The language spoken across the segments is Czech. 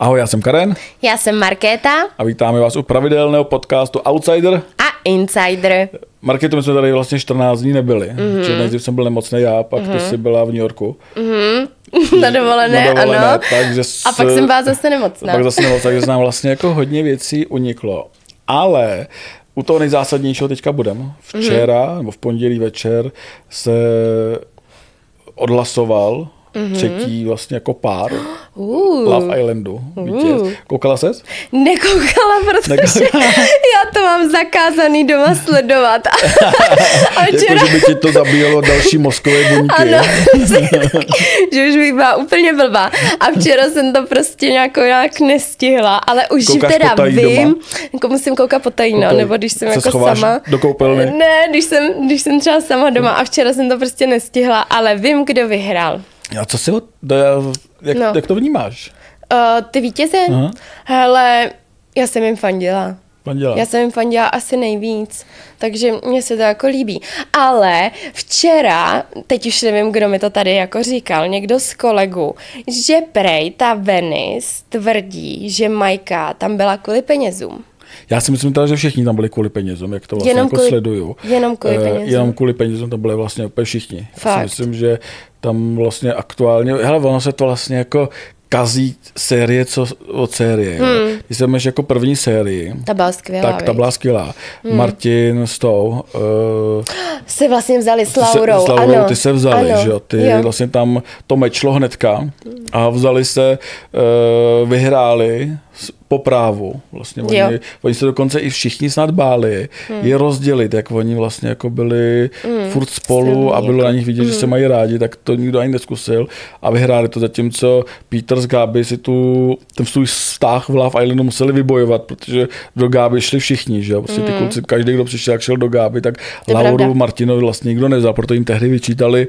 Ahoj, já jsem Karen Já jsem Markéta a vítáme vás u pravidelného podcastu Outsider. a Insider. Markéto, my jsme tady vlastně 14 dní nebyli. Mhm. Mm-hmm. Nejdřív jsem byl nemocný já, pak mm-hmm. ty jsi byla v New Yorku. Na dovolené, Na dovolené, ano. takže A pak jsem byla zase nemocná. Pak zase nemocná, takže nám vlastně jako hodně věcí uniklo. Ale u toho nejzásadnějšího teďka budem. Včera, Mhm. mm-hmm. nebo v pondělí večer se odhlasoval Mhm. Mm-hmm. třetí vlastně jako pár Uh, Love Islandu. Vítěz. Koukala ses? nekoukala, protože Nekoukala. já to mám zakázaný doma sledovat. A včera, Jako, že by ti to zabíjelo další mozkové buňky. ano, že už bych byla úplně blbá. A včera jsem to prostě nějak, nějak nestihla, ale už Koukáš teda vím, doma? jako musím koukat potají, no, Potají. nebo když jsem Se jako sama. do koupelny? Ne, když jsem, když jsem třeba sama doma a včera jsem to prostě nestihla, ale vím, kdo vyhrál. A co si je- jak, No. jak to vnímáš? Uh, ty vítěze? Aha. Hele, já jsem jim fandila. Panděla. Já jsem jim fandila asi nejvíc, takže mně se to jako líbí. Ale včera, teď už nevím, kdo mi to tady jako říkal, někdo z kolegů, že prej ta Venice tvrdí, že Majka tam byla kvůli penězům. Já si myslím teda, že všichni tam byli kvůli penězům, jak to vlastně Jenom jako kvůli- sleduju. jenom kvůli Eh, penězům. Jenom kvůli penězům tam byli vlastně úplně všichni. Já Fakt. si myslím, že tam vlastně aktuálně, hele, ono se to vlastně jako kazí série co od série. Hmm. Když jsem jako první sérii, Ta byla skvělá, tak ta byla skvělá. Hmm. Martin s tou, uh, Se vlastně vzali s ty se, Laurou, s Laurou ano. ty se vzali, ano, že jo? Ty jo. vlastně tam to mečlo hnedka a vzali se, uh, vyhráli po právu. Vlastně Jo. oni, oni se dokonce i všichni snad báli hmm. je rozdělit, jak oni vlastně jako byli hmm. furt spolu Silný a bylo jako. na nich vidět, že se mají rádi, tak to nikdo ani neskusil a vyhráli to, zatímco Peter s Gáby si tu, ten svůj vztah v Love Islandu museli vybojovat, protože do Gáby šli všichni, že jo? Prostě ty kluci, každý, kdo přišel, jak šel do Gáby, tak je Lauru pravda. Martinovi vlastně nikdo nevzal, proto jim tehdy vyčítali,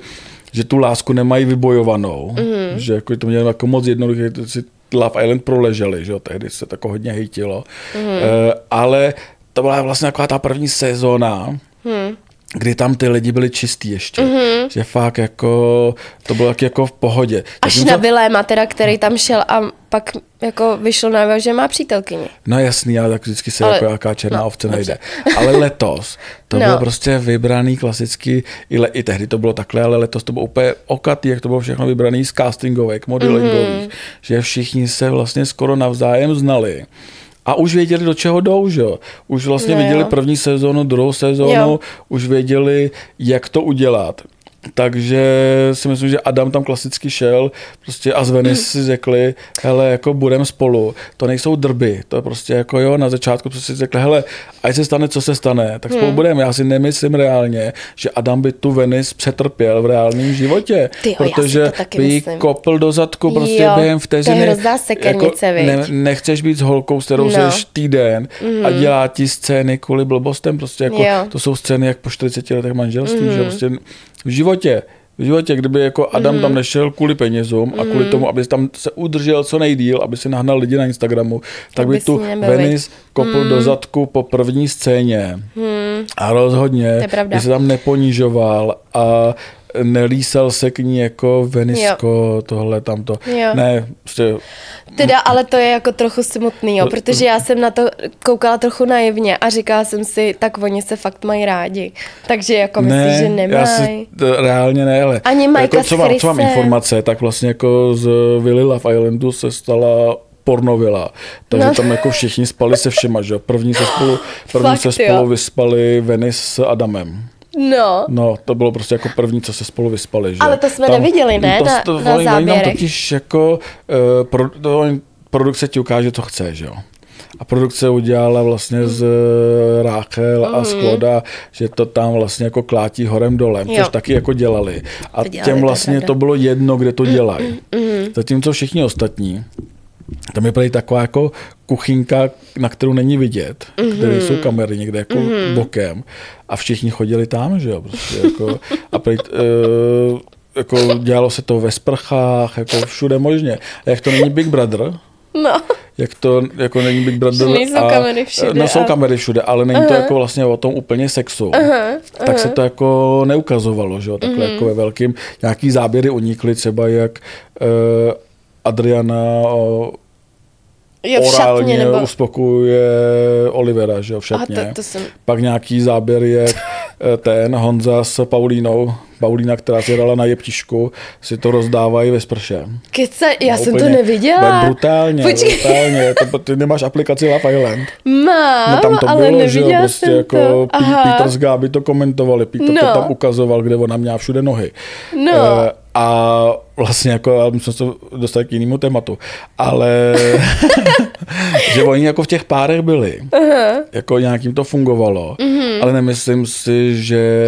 že tu lásku nemají vybojovanou, mm. že jako to měli jako moc jednoduché, to si Love Island proleželi, že jo, tehdy se to jako hodně hejtilo, mm. e, ale to byla vlastně taková ta první sezóna, mm. Kdy tam ty lidi byli čistý ještě, mm-hmm. že fakt jako, to bylo jako v pohodě. Až Zatímco- na Viléma teda, který tam šel a pak jako vyšlo najevo, že má přítelkyni. No jasný, ale tak vždycky se Ale- jako jaká černá no, ovce dobře. najde. Ale letos to No. bylo prostě vybraný klasicky, i, le, i tehdy to bylo takhle, ale letos to bylo úplně okatý, jak to bylo všechno vybraný z castingovek, modelingových, Mhm. mm-hmm. že všichni se vlastně skoro navzájem znali. A už věděli, do čeho jdou, že jo. Už vlastně No věděli jo. první sezónu, druhou sezónu, jo. už věděli, jak to udělat. Takže si myslím, že Adam tam klasicky šel prostě a z Venice si řekli, hele, jako budem spolu, to nejsou drby, to je prostě jako jo, na začátku prostě si řekli, hele, ať se stane, co se stane, tak spolu Hmm. budeme. Já si nemyslím reálně, že Adam by tu Venice přetrpěl v reálném životě, Ty jo, já si protože to by jí myslím. kopl do zadku prostě Jo, během to vteřiny. je hrozná sekernice, viď? ne, nechceš být s holkou, s kterou No. seš týden mm. a dělá ti scény kvůli blbostem, prostě jako, Jo. to jsou scény jak po 40 letech manželství, mm. že prostě v životě, v životě, kdyby jako Adam mm. tam nešel kvůli penězům a kvůli tomu, aby tam se udržel co nejdíl, aby si nahnal lidi na Instagramu, tak by tu Venice kopl do zadku po první scéně. Hmm. A rozhodně, by se tam neponižoval a nelísal se k ní jako Venisko, tohle, tamto. Jo. Ne, prostě Teda, ale to je jako trochu smutný, jo, protože já jsem na to koukala trochu naivně a říkala jsem si, tak oni se fakt mají rádi. Takže jako myslíš, že já nemají. si, to, reálně ne, ale Ani Majka jako, co, mám, co mám informace, tak vlastně jako z Willy Love Islandu se stala pornovila. Takže No. tam jako všichni spali se všema, že jo. První se spolu, první Fakt, se jo. spolu vyspali Venice s Adamem. No, No, to bylo prostě jako první, co se spolu vyspali, že. Ale to jsme neviděli, ne, To, na- to, na oni, oni nám totiž jako, uh, pro, to, oni- produkce ti ukáže, co chce, že jo. A produkce udělala vlastně z eh, Ráchel a z Kloda, že to tam vlastně jako klátí horem dolem, Jo. což taky jako dělali. A To dělali, těm to vlastně pravda. to bylo jedno, kde to dělají. Zatímco všichni ostatní, tam je prý taková jako kuchynka, na kterou není vidět, mm-hmm. kde jsou kamery někde jako mm-hmm. bokem a všichni chodili tam, že jo, prostě jako, a prý, uh, jako dělalo se to ve sprchách, jako všude možně. A jak to není Big Brother, no. jak to jako není Big Brother. Že nejsou a, kamery všude No jsou a- kamery všude, ale není to jako vlastně o tom úplně sexu. tak se to jako neukazovalo, že jo, takhle Mhm. jako ve velkým. Nějaký záběry unikly, třeba jak uh, Adriana uh, Jo, v šatně, orálně nebo- uspokojuje Olivera, že jo, v Aha, šatně. to- to jsem- Pak nějaký záběr je eh, ten Honza s Paulínou, Paulína, která si hrala na jeptišku, si to rozdávají ve sprše. Kece, já No, jsem to úplně- neviděla. Brutálně, Počkej. brutálně. To, ty nemáš aplikaci Love Island. Mám, No tam to ale bylo, že jo, neviděla prostě jsem jako to. Aha. Peter z Gáby to komentovali, Peter to No. tam ukazoval, kde ona měla všude nohy. No. Eh, a vlastně jako, já jsme se dostali k jinému tématu, ale že oni jako v těch párech byli, jako nějakým to fungovalo, ale nemyslím si, že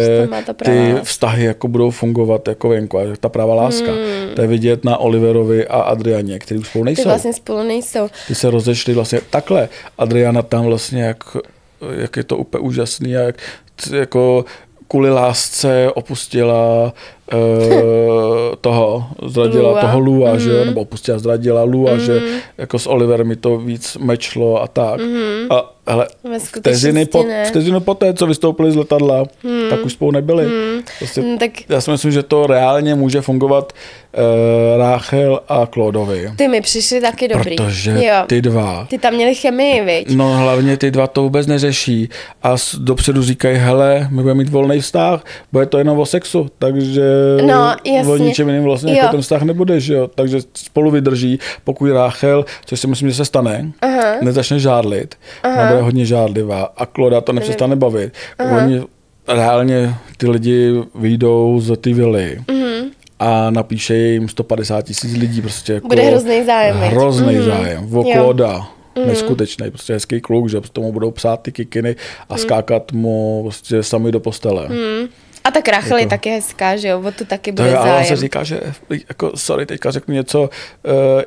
ty láska. vztahy jako budou fungovat jako venku, a ta pravá láska. To je vidět na Oliverovi a Adrianě, který už spolu Hmm. Ty nejsou. vlastně spolu nejsou. Ty se rozešli vlastně takhle. Adriana tam vlastně, jak, jak je to úplně úžasný, jak jako kvůli lásce opustila uh, toho, zradila Lua. toho Lua, mm. že Mhm. nebo opustila, zradila Lua, mm. že jako s Oliverem mi to víc mečlo a tak. Mm. A hele, vteřiny, po, ne. vteřiny poté, co vystoupili z letadla, mm. tak už spolu nebyli. Mm. Prostě, Hmm, tak já si myslím, že to reálně může fungovat uh, Ráchel a Klódovi. ty mi přišli taky dobrý. Protože jo. ty dva Ty tam měli chemii, viď? No hlavně ty dva to vůbec neřeší a dopředu říkají, hele, my budeme mít volný vztah, bude to jenom o sexu, takže No, jasně. o ničem jiným vlastně Jo. jako ten vztah nebude, že jo, takže spolu vydrží, pokud Ráchel, což si myslím, že se stane, Aha. nezačne žádlit, ona bude hodně žádlivá a Kloda to nepřestane bavit. Oni reálně ty lidi vyjdou z ty vily. A napíše jim 150 tisíc lidí prostě jako Bude hrozný zájem? Hrozný Mhm. zájem. O Jo. Kloda. Neskutečný, prostě hezký kluk, že tomu budou psát ty kikiny a skákat mu prostě sami do postele. Mm. A tak Rachel je taky hezká, že jo? O tu taky To bude je, ale on se zájem. říká, že jako, sorry, teďka řeknu něco uh,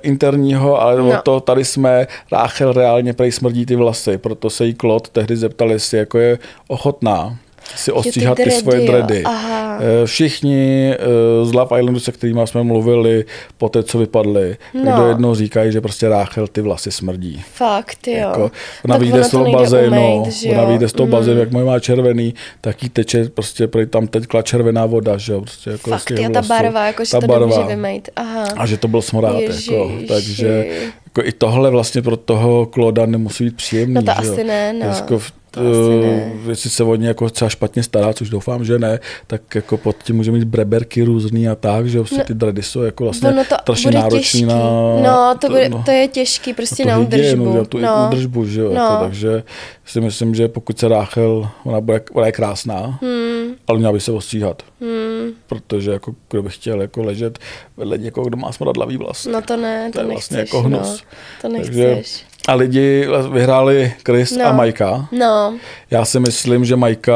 interního, ale No. to tady jsme, Ráchel reálně prej smrdí ty vlasy, proto se jí Klod tehdy zeptal, jestli jako je ochotná si ostříhat ty, dready, svoje jo. dredy. Aha. Eh, Všichni eh, z Love Islandu, se kterými jsme mluvili, po té, co vypadli, No. do jednoho říkají, že prostě Ráchel ty vlasy smrdí. Fakt, jo. Jako, ona vyjde z to toho bazénu, ona vyjde z toho Mm. bazénu, jak moje má červený, tak jí teče prostě, tam teďka červená voda, že jo, prostě jako Fakt, jo, ta barva, jako, že Ta to barva. nemůže vymejt. Aha. A že to byl smrát, jako, Ježiši. takže jako i tohle vlastně pro toho Kloda nemusí být příjemný. No to že jo. asi ne, no. Jako, v- To eh, jestli se o ně jako třeba špatně stará, což doufám, že ne, tak jako pod tím může mít breberky různý a tak, že vlastně No, ty dready jsou jako vlastně Ono to strašně náročný těžký. na... no, to, bude, to je těžký prostě tu na hygienu, údržbu. že, tu no. údržbu, že jo, No. jako, takže si myslím, že pokud se Ráchel, ona, bude, ona je krásná, Hmm. Ale měla by se ostříhat, Hmm. protože jako kdo by chtěl jako ležet vedle někoho, kdo má smradlavý vlas. No to ne, to, To je nechceš. vlastně jako hnus. No, to nechceš. Takže, a lidi vyhráli Chris No. a Majka. No, Já si myslím, že Majka,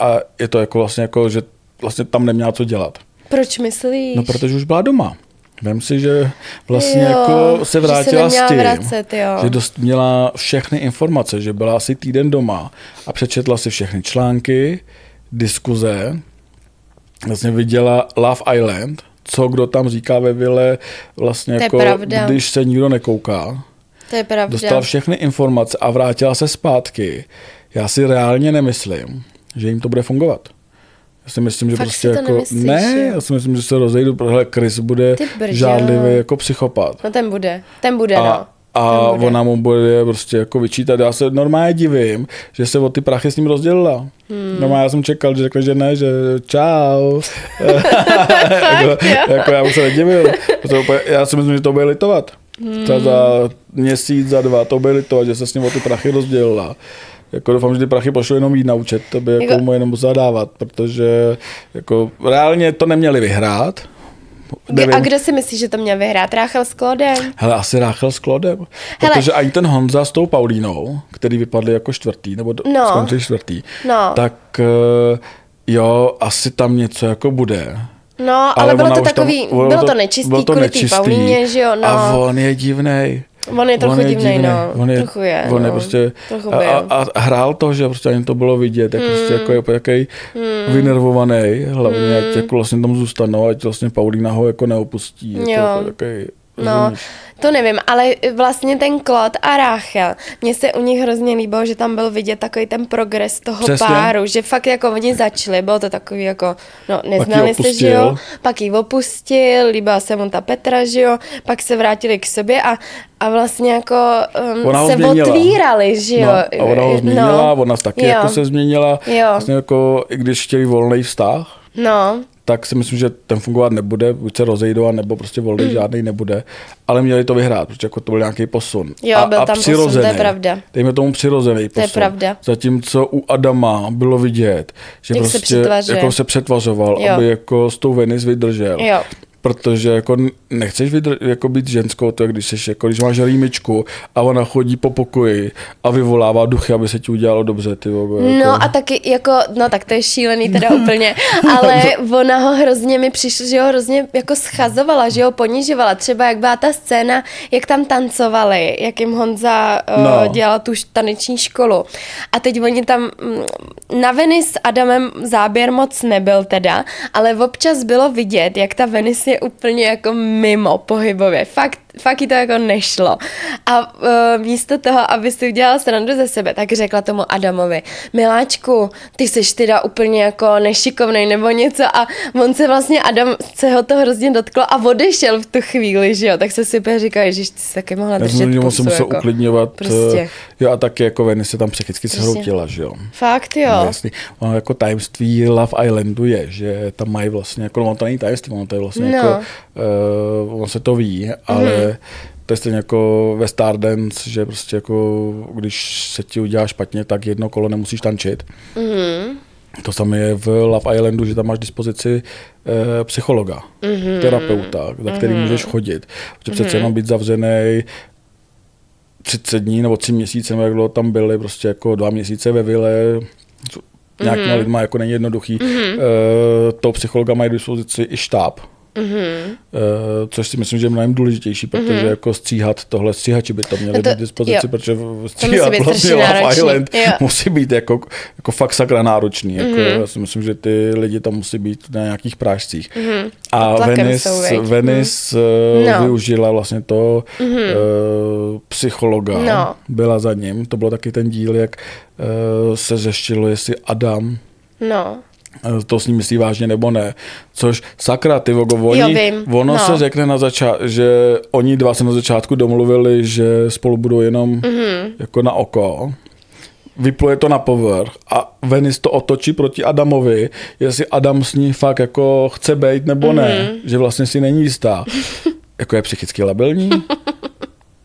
a je to jako vlastně jako, že vlastně tam neměla co dělat. proč myslíš? No, protože už byla doma. Vem si, že vlastně Jo, jako se že se vrátila s tím, vracet, jo. že dost měla všechny informace, že byla asi týden doma a přečetla si všechny články, diskuze, vlastně viděla Love Island, co kdo tam říká ve vile, vlastně jako, pravda. když se nikdo nekouká. To je pravda. Dostala všechny informace a vrátila se zpátky. Já si reálně nemyslím, že jim to bude fungovat. Já si myslím, že Fakt prostě jako... nemyslíš, ne, jo? já si myslím, že se rozejdu, protože Chris bude žádlivý jako psychopat. No ten bude, ten bude, no. A, bude. ona mu bude prostě jako vyčítat. Já se normálně divím, že se o ty prachy s ním rozdělila. Hmm. No já jsem čekal, že řekl, že ne, že čau. jako, jako, já už se nedivil. Já si myslím, že to bude litovat. Hmm. Třeba za měsíc, za dva to bude litovat, že se s ním o ty prachy rozdělila. Jako doufám, že ty prachy pošly jenom jít na účet, to by jako, Jako- mu jenom musela dávat, protože jako reálně to neměli vyhrát. G- A kdo si myslí, že to měl vyhrát? Ráchel s Klodem? Hele, asi Ráchel s Klodem. Hele. Protože ani ten Honza s tou Paulínou, který vypadli jako čtvrtý, nebo No. skončili čtvrtý, No. tak eh, jo, asi tam něco jako bude. No, ale, bylo ona to už tam- takový, bylo to nečistý bylo to nečistý. Paulíně, že jo, no. A on je divnej. On je trochu divnej, divnej. no. On je, Trochu je, on je no. prostě, Trochu a, a, a, hrál to, že prostě ani to bylo vidět, jak prostě jako je jaký vynervovaný, hlavně ať jako vlastně tam zůstanou, ať vlastně Paulína ho jako neopustí. Je Jo. to takový No, Rozumíš? To nevím, ale vlastně ten Claude a Rachel, mně se u nich hrozně líbilo, že tam byl vidět takový ten progres toho Přesně. páru, že fakt jako oni začali, bylo to takový jako, no neznali se, že jo, pak ji opustil, líbila se mu ta Petra, že jo, pak se vrátili k sobě a, a vlastně jako um, Ona se změnila. otvírali, že jo. No, a ona ho změnila, no. ona taky Jo. jako se změnila. Jo. Vlastně jako, i když chtěli volný vztah, No, tak si myslím, že ten fungovat nebude, buď se rozejdou, nebo prostě volný žádný nebude, ale měli to vyhrát, protože jako to byl nějaký posun. Jo, a, byl a tam posun, přirozený, to je pravda. Dejme tomu přirozený To je posun. pravda. Zatímco u Adama bylo vidět, že Jak se prostě přetvařuje. jako se přetvařoval, Jo. aby jako s tou Venice vydržel. Jo. Protože jako nechceš vydr- jako být ženskou, to je, když, seš, jako, když máš rýmičku a ona chodí po pokoji a vyvolává duchy, aby se ti udělalo dobře. Ty, vole, jako. No a taky jako, no tak to je šílený teda úplně, ale ona ho hrozně mi přišlo, že ho hrozně jako schazovala, že ho ponižovala. Třeba jak byla ta scéna, jak tam tancovali, jak jim Honza uh, No. dělal tu taneční školu. A teď oni tam, mm, na Venice s Adamem záběr moc nebyl teda, ale občas bylo vidět, jak ta Venice je úplně jako mimo pohybově. Fakt, fakt jí to jako nešlo. A uh, místo toho, aby si udělala srandu ze sebe, tak řekla tomu Adamovi, miláčku, ty seš teda úplně jako nešikovnej nebo něco a on se vlastně, Adam se ho to hrozně dotklo a odešel v tu chvíli, že jo, tak se si úplně říká, že ty jsi taky mohla Já držet jsem že on se musel jako. uklidňovat. Prostě. eh, Jo, a taky jako Venice se tam psychicky zhroutila, že jo. Fakt jo. No, jasný. Ono jako tajemství Love Islandu je, že tam mají vlastně, jako no, to není tajemství, ono to je vlastně No. jako, uh, ono se to ví, ale to je stejně jako ve Stardance, že prostě jako, když se ti udělá špatně, tak jedno kolo nemusíš tančit. Mhm. To samé je v Love Islandu, že tam máš dispozici e, psychologa, mm-hmm. terapeuta, za který mm-hmm. můžeš chodit. Protože mm-hmm. přece jenom být zavřený 30 dní nebo 3 měsíce, nebo jak dlouho tam byli, prostě jako dva měsíce ve vile, nějakýma mm-hmm. lidma jako není jednoduchý. Mm-hmm. E, toho psychologa mají dispozici i štáb. Mm-hmm. E, což si myslím, že je mnohem důležitější, protože mm-hmm. jako stříhat tohle, stříhači by to měli No to- být k dispozici, jo. protože stříhat vlastně Love náročný. Island Jo. musí být jako, jako fakt sakra náročný. Jako, mm-hmm. Já si myslím, že ty lidi tam musí být na nějakých prášcích. Mm-hmm. A tlakem Venice, jsou? Venice Mm. no. No. využila vlastně to mm-hmm. uh, psychologa. No. Byla za ním. To byl taky ten díl, jak uh, se řešilo, jestli Adam No. Eh, to s ním myslí vážně nebo ne. Což sakra, ty vogo, oni, Jo, vím. ono No. se řekne na začátku, že oni dva se na začátku domluvili, že spolu budou jenom Mhm. mm-hmm. jako na oko. Vypluje to na povrch a Venice to otočí proti Adamovi, jestli Adam s ní fakt jako chce být nebo mm-hmm. ne, že vlastně si není jistá. jako je psychicky labilní?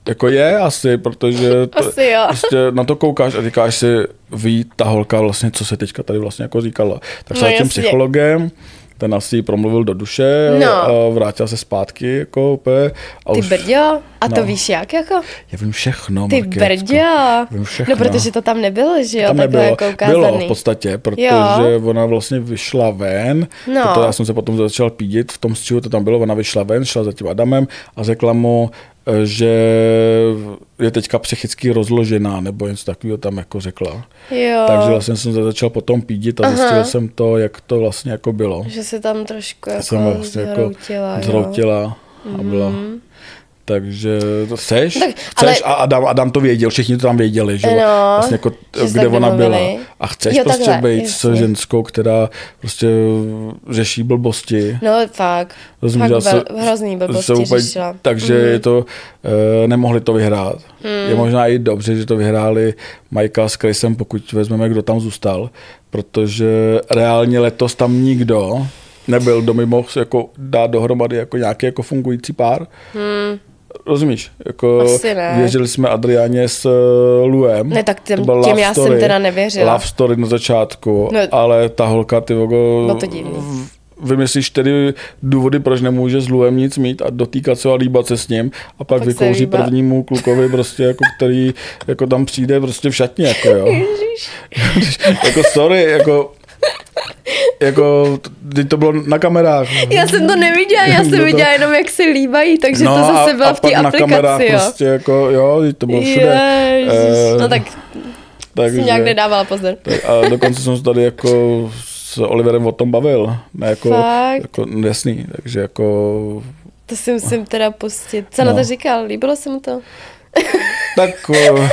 Jako je asi, protože to, Asi jo. prostě na to koukáš a říkáš si, ví ta holka vlastně, co se teďka tady vlastně jako říkala. Tak No no, tím psychologem, ten asi promluvil do duše No. a vrátila se zpátky jako úplně. A Ty už, brďo, a to no. víš jak jako? Já vím všechno, Ty Markétko. brďo. Vím všechno. No protože to tam nebylo, že jo, tam takhle nebylo. jako ukázaný. Bylo v podstatě, protože Jo. ona vlastně vyšla ven, No. proto já jsem se potom začal pídit, v tom střihu to tam bylo, ona vyšla ven, šla za tím Adamem a řekla mu, že je teďka psychicky rozložená, nebo něco takového tam jako řekla. Jo. Takže vlastně jsem se začal potom pídit a Aha. zjistil jsem to, jak to vlastně jako bylo. Že se tam trošku jako jsem vlastně jako zhroutila, jo. zhroutila a byla. Takže to chceš, Tak, chceš ale- a Adam, Adam to věděl, všichni to tam věděli, že, jo? No, vlastně jako, že se kde tak ona byla. A chceš Jo, prostě takhle, být s ženskou, která prostě řeší blbosti. No fakt, Rozumíš, fakt vel, hrozný blbosti se úplně- řešila. Takže mm. je to, e, nemohli to vyhrát. Mm. Je možná i dobře, že to vyhráli Majka s Chrisem, pokud vezmeme, kdo tam zůstal, protože reálně letos tam nikdo nebyl, kdo mi mohl jako dát dohromady jako nějaký jako fungující pár. Mm. Rozumíš? Jako Asi ne. Věřili jsme Adriáně s uh, Luem. Ne, tak těm- To těm love já jsem story. teda nevěřila. Love story na začátku, No. ale ta holka, ty vogo, Bylo to divný. vymyslíš tedy důvody, proč nemůže s Luem nic mít a dotýkat se a líbat se s ním a pak, Pak vykouří prvnímu klukovi prostě, jako, který jako tam přijde prostě v šatně, jako jo. jako sorry, jako jako, teď to bylo na kamerách. Já jsem to neviděla, já jsem to- viděla jenom, jak se líbají, takže to zase a, bylo a v té pak na kamerách aplikaci, jo. prostě jako, jo, teď to bylo všude. Ježiš. Eh, No tak takže, jsem nějak nedávala pozor. tak, a dokonce jsem se tady jako s Oliverem o tom bavil. Ne, jako, Fakt? jako no, jasný, takže jako To si musím teda pustit. Co no. na to říkal? Líbilo se mu to? Tak uh,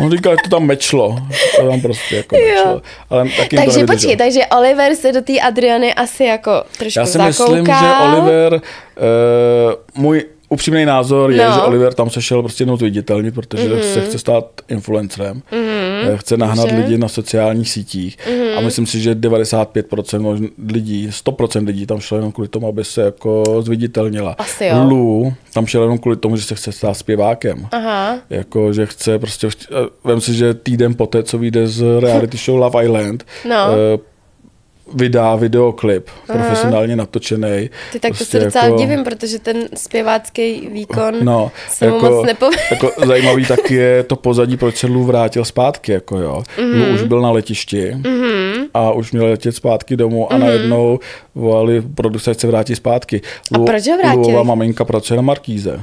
on říkal, že to tam mečlo. To tam prostě jako mečlo. Ale taky takže to počkej, takže Oliver se do té Adriany asi jako trošku Já si zakoukal. myslím, že Oliver, uh, můj upřímný názor je, No. že Oliver tam se šel prostě jenom zviditelnit, protože mm-hmm. se chce stát influencerem, mm-hmm. chce nahnat Dobře. lidi na sociálních sítích mm-hmm. a myslím si, že 95% možn- lidí, 100% lidí tam šlo jenom kvůli tomu, aby se jako zviditelnila. Asi tam šel jenom kvůli tomu, že se chce stát zpěvákem. Aha. Jako, že chce prostě, vem si, že týden poté, co vyjde z reality show Love Island, No. eh, vydá videoklip, profesionálně natočený. Ty tak to se docela divím, protože ten zpěvácký výkon No, se mu jako, moc nepovedl. jako zajímavý tak je to pozadí, proč se Lou vrátil zpátky, jako jo. Mm-hmm. Lou už byl na letišti mm-hmm. a už měl letět zpátky domů a mm-hmm. najednou volali producent, se vrátí zpátky. A proč ho vrátili? Louova maminka pracuje na Markíze.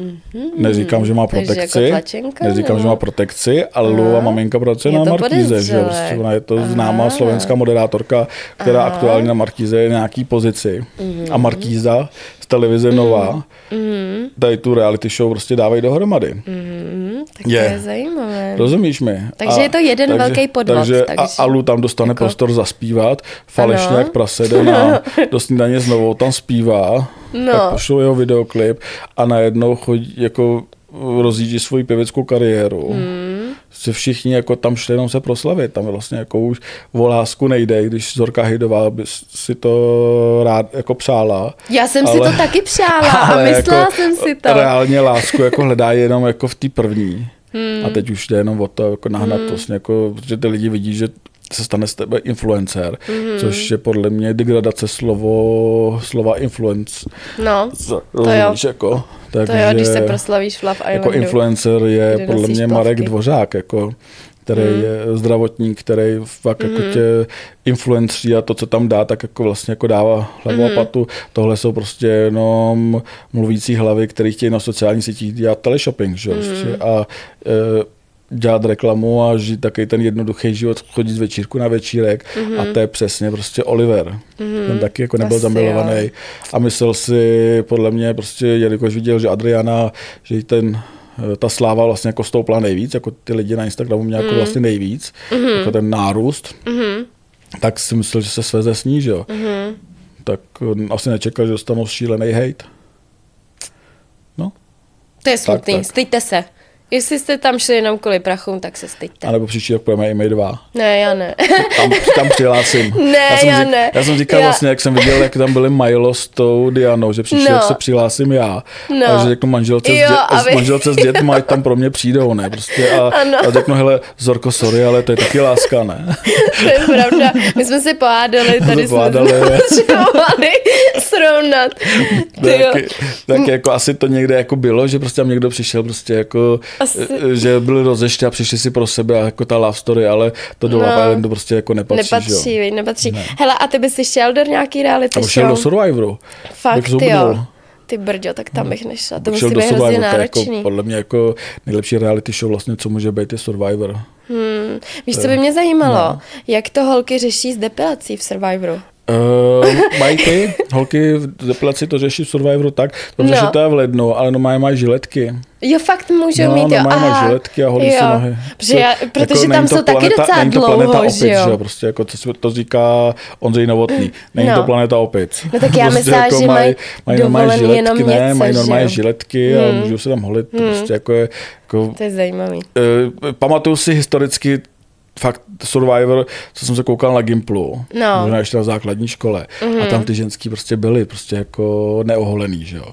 Mm-hmm. Neříkám, že má Takže protekci, jako tlačenka, neříkám, nebo? že má protekci, ale Louova maminka pracuje Je na Markíze, že prostě ona je to známá slovenská moderátorka, která aktuálně na Markíze je nějaký pozici. A Markíza z televize Nová, tady tu reality show prostě dávají dohromady. Mhm, tak Je. to je zajímavé. Rozumíš mi? Takže je to jeden velký podvod, Takže, takže- a Alu tam dostane jako- prostor zaspívat, falešně jak prase jde na, do snídaně znovu, tam zpívá, No. tak pošlou jeho videoklip a najednou chodí jako rozjíždí svoji pěveckou kariéru. Hmm. Se všichni jako tam šli jenom se proslavit, tam vlastně jako už o lásku nejde, když Zorka Hydová by si to rád jako přála. Já jsem si to taky přála a myslela jsem si to. Reálně lásku jako hledá jenom jako v té první. Hmm. A teď už jde jenom o to jako nahnat hmm. vlastně, jako, protože ty lidi vidí, že se stane z tebe influencer, hmm. což je podle mě degradace slovo, slova influence. No, Rozumíš, jako, to takže, jo, když se proslavíš v Love Islandu. jako influencer je podle mě plavky. Marek Dvořák, jako, který hmm. je zdravotník, který fakt hmm. jako tě influencí a to, co tam dá, tak jako vlastně jako dává hlavu hmm. a patu. Tohle jsou prostě jenom mluvící hlavy, který chtějí na sociálních sítích dělat teleshopping, že? Prostě, a e, dělat reklamu a žít takový ten jednoduchý život, chodit z večírku na večírek mm-hmm. a to je přesně prostě Oliver. Mm-hmm. Ten taky jako nebyl Asi zamilovaný jo. a myslel si, podle mě prostě, jelikož viděl, že Adriana, že ten eh, ta sláva vlastně jako stoupla nejvíc, jako ty lidi na Instagramu měli jako vlastně nejvíc, mm-hmm. jako ten nárůst, mm-hmm. tak si myslel, že se sveze s ní, že jo. Mm-hmm. Tak eh, asi nečekal, že dostanou šílený hate. No, To je smutný, tak. styďte se. Jestli jste tam šli jenom kvůli prachům, tak se styďte. anebo příští rok půjdeme i my dva. Ne, já ne. tam, tam přihlásím. Ne, já, jsem já řík, ne. já jsem říkal Já- vlastně, jak jsem viděl, jak tam byly Milo s tou Dianou, že příští No. rok se přihlásím já. No. A že řeknu manželce, Jo, s, dě, aby- manželce s dětmi, ať tam pro mě přijdou, ne? Prostě a, Ano. a řeknu, hele, Zorko, sorry, ale to je taky láska, ne? To je pravda. My jsme se pohádali, tady jsme pohádali, se ne? potřebovali srovnat. Tak, tak jako asi to někde jako bylo, že prostě tam někdo přišel prostě jako, Asi- že byli rozešti a přišli si pro sebe a jako ta love story, ale to do No. Love Islandu prostě jako nepatří, že jo. Nepatří, nepatří. Hele, a ty bys si šel do nějaký reality A šel show? do Survivoru. Fakt, jo. Ty brďo, tak tam bych nešla. To musí do být hrozně to jako, náročný. podle mě jako nejlepší reality show vlastně, co může být, je Survivor. Hmm. Víš, co by mě zajímalo? No. Jak to holky řeší s depilací v Survivoru? Uh, mají ty holky v depilaci to řeší v Survivoru tak, protože No. no. to je v lednu, ale no mají, mají žiletky. Jo, fakt můžou No, mít, jo. normálně mají žiletky a holí si nohy. Protože, já, To- protože jako tam to jsou taky planeta- docela není to planeta dlouho, opic, že jo? Prostě jako to, se- to říká Ondřej Novotný. Není No. to planeta opic. No tak já prostě myslela, že mají mají dovolený žiletky, jenom ne, něco, mají jo? žiletky a můžou se tam holit. To prostě jako je, jako, To je zajímavý. Uh, pamatuju si historicky fakt Survivor, co jsem se koukal na Gimplu, No. možná ještě na základní škole, mm-hmm. a tam ty ženský prostě byly prostě jako neoholený, že jo.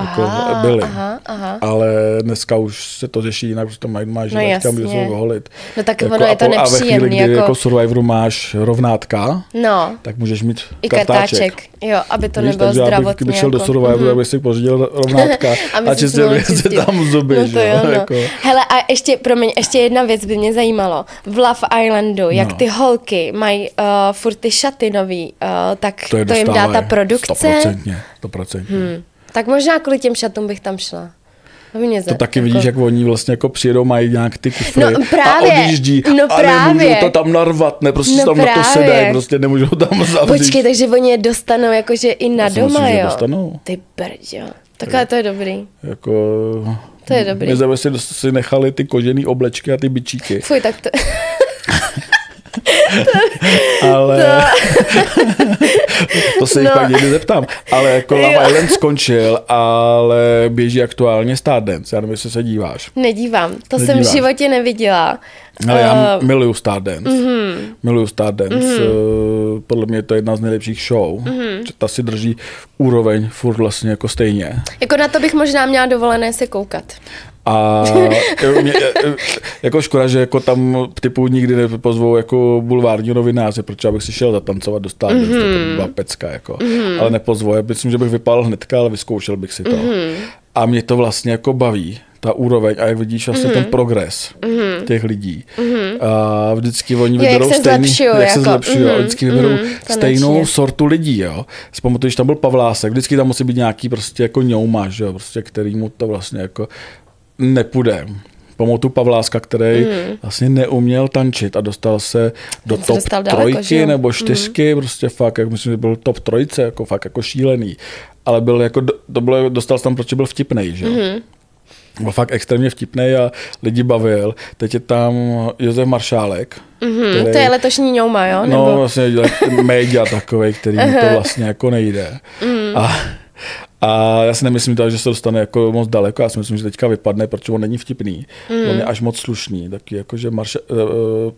Jako Aha, byly. aha, aha. Ale dneska už se to řeší jinak, protože tam mají, mají No a můžou jasně. se oholit. No tak jako, ono je to a, po- a ve chvíli, kdy jako- jako Survivoru máš rovnátka, No, tak můžeš mít i kartáček. kartáček. Jo, aby to Víš, nebylo takže zdravotně. kdybych šel do jako. Survivoru, abych si pořídil rovnátka a mohl by se tam zuby, no to jo, no. jako. Hele, a ještě, promiň, ještě jedna věc by mě zajímalo. V Love Islandu, jak No. ty holky mají uh, furt ty šaty nový, uh, tak To, je to jim dá ta produkce. Stoprocentně, stoprocentně. Hmm. Tak možná kvůli těm šatům bych tam šla. Mě to taky jako... vidíš, jak oni vlastně jako přijedou, mají nějak ty kufry No, právě. a odjíždí No, a právě. nemůžou to tam narvat, ne, prostě No, tam na to právě. sedají, prostě nemůžou tam zavřít. Počkej, takže oni je dostanou jakože i na Já si doma, myslím, jo? dostanou. Ty brďo. Takhle to je dobrý. Jako, To je dobrý. My jsme si, si nechali ty kožený oblečky a ty bičíky, Fuj, tak to... ale to se jich No. pak někdy zeptám. Ale jako. Love Island skončil, ale běží aktuálně Stardance, já nevím, jestli se díváš. Nedívám. To jsem v životě neviděla. Ale já Eh, miluju Stardance. Mm-hmm. Miluju Stardance. Mm-hmm. Podle mě je to jedna z nejlepších show. Mm-hmm. Ta si drží úroveň furt vlastně jako stejně. Jako na to bych možná měla dovolené se koukat. A jo, mě, jako škoda, že jako tam typu nikdy nepozvou jako bulvární novináře, protože abych si šel zatancovat do Stardance, mm-hmm. to by byla pecka, jako. Mm-hmm. ale nepozvou. Já myslím, že bych vypál hnedka, ale vyzkoušel bych si to. Mm-hmm. A mě to vlastně jako baví, ta úroveň a jak vidíš vlastně mm-hmm. ten progres mm-hmm. těch lidí. Mm-hmm. A vždycky oni Jo, vyberou se stejný, zlepšujou, jak se jako, zlepšují, mhm, a vždycky vyberou mhm, stejnou konečně. sortu lidí, jo. Si pamatuju, když tam byl Pavlásek, vždycky tam musí být nějaký prostě jako ňoumaš, jo, prostě, který mu to vlastně jako nepůjde. Pamatuju Pavláska, který mm. vlastně neuměl tančit a dostal se do top dostal daleko, trojky že nebo čtyřky, mm. prostě fakt, jak myslím, že byl top trojce, jako fakt jako šílený. Ale byl jako, to bylo, dostal se tam, protože byl vtipnej, že jo. Mm. Byl fakt extrémně vtipný a lidi bavil. Teď je tam Josef Maršálek. Hm, to je letošní ňouma, jo? No, Nebo... vlastně média takový, který mu to vlastně jako nejde. Mm. A, a já si nemyslím to, že se dostane jako moc daleko, já si myslím, že teďka vypadne, protože on není vtipný. Mm. On je až moc slušný, taky jako, že Marša, uh,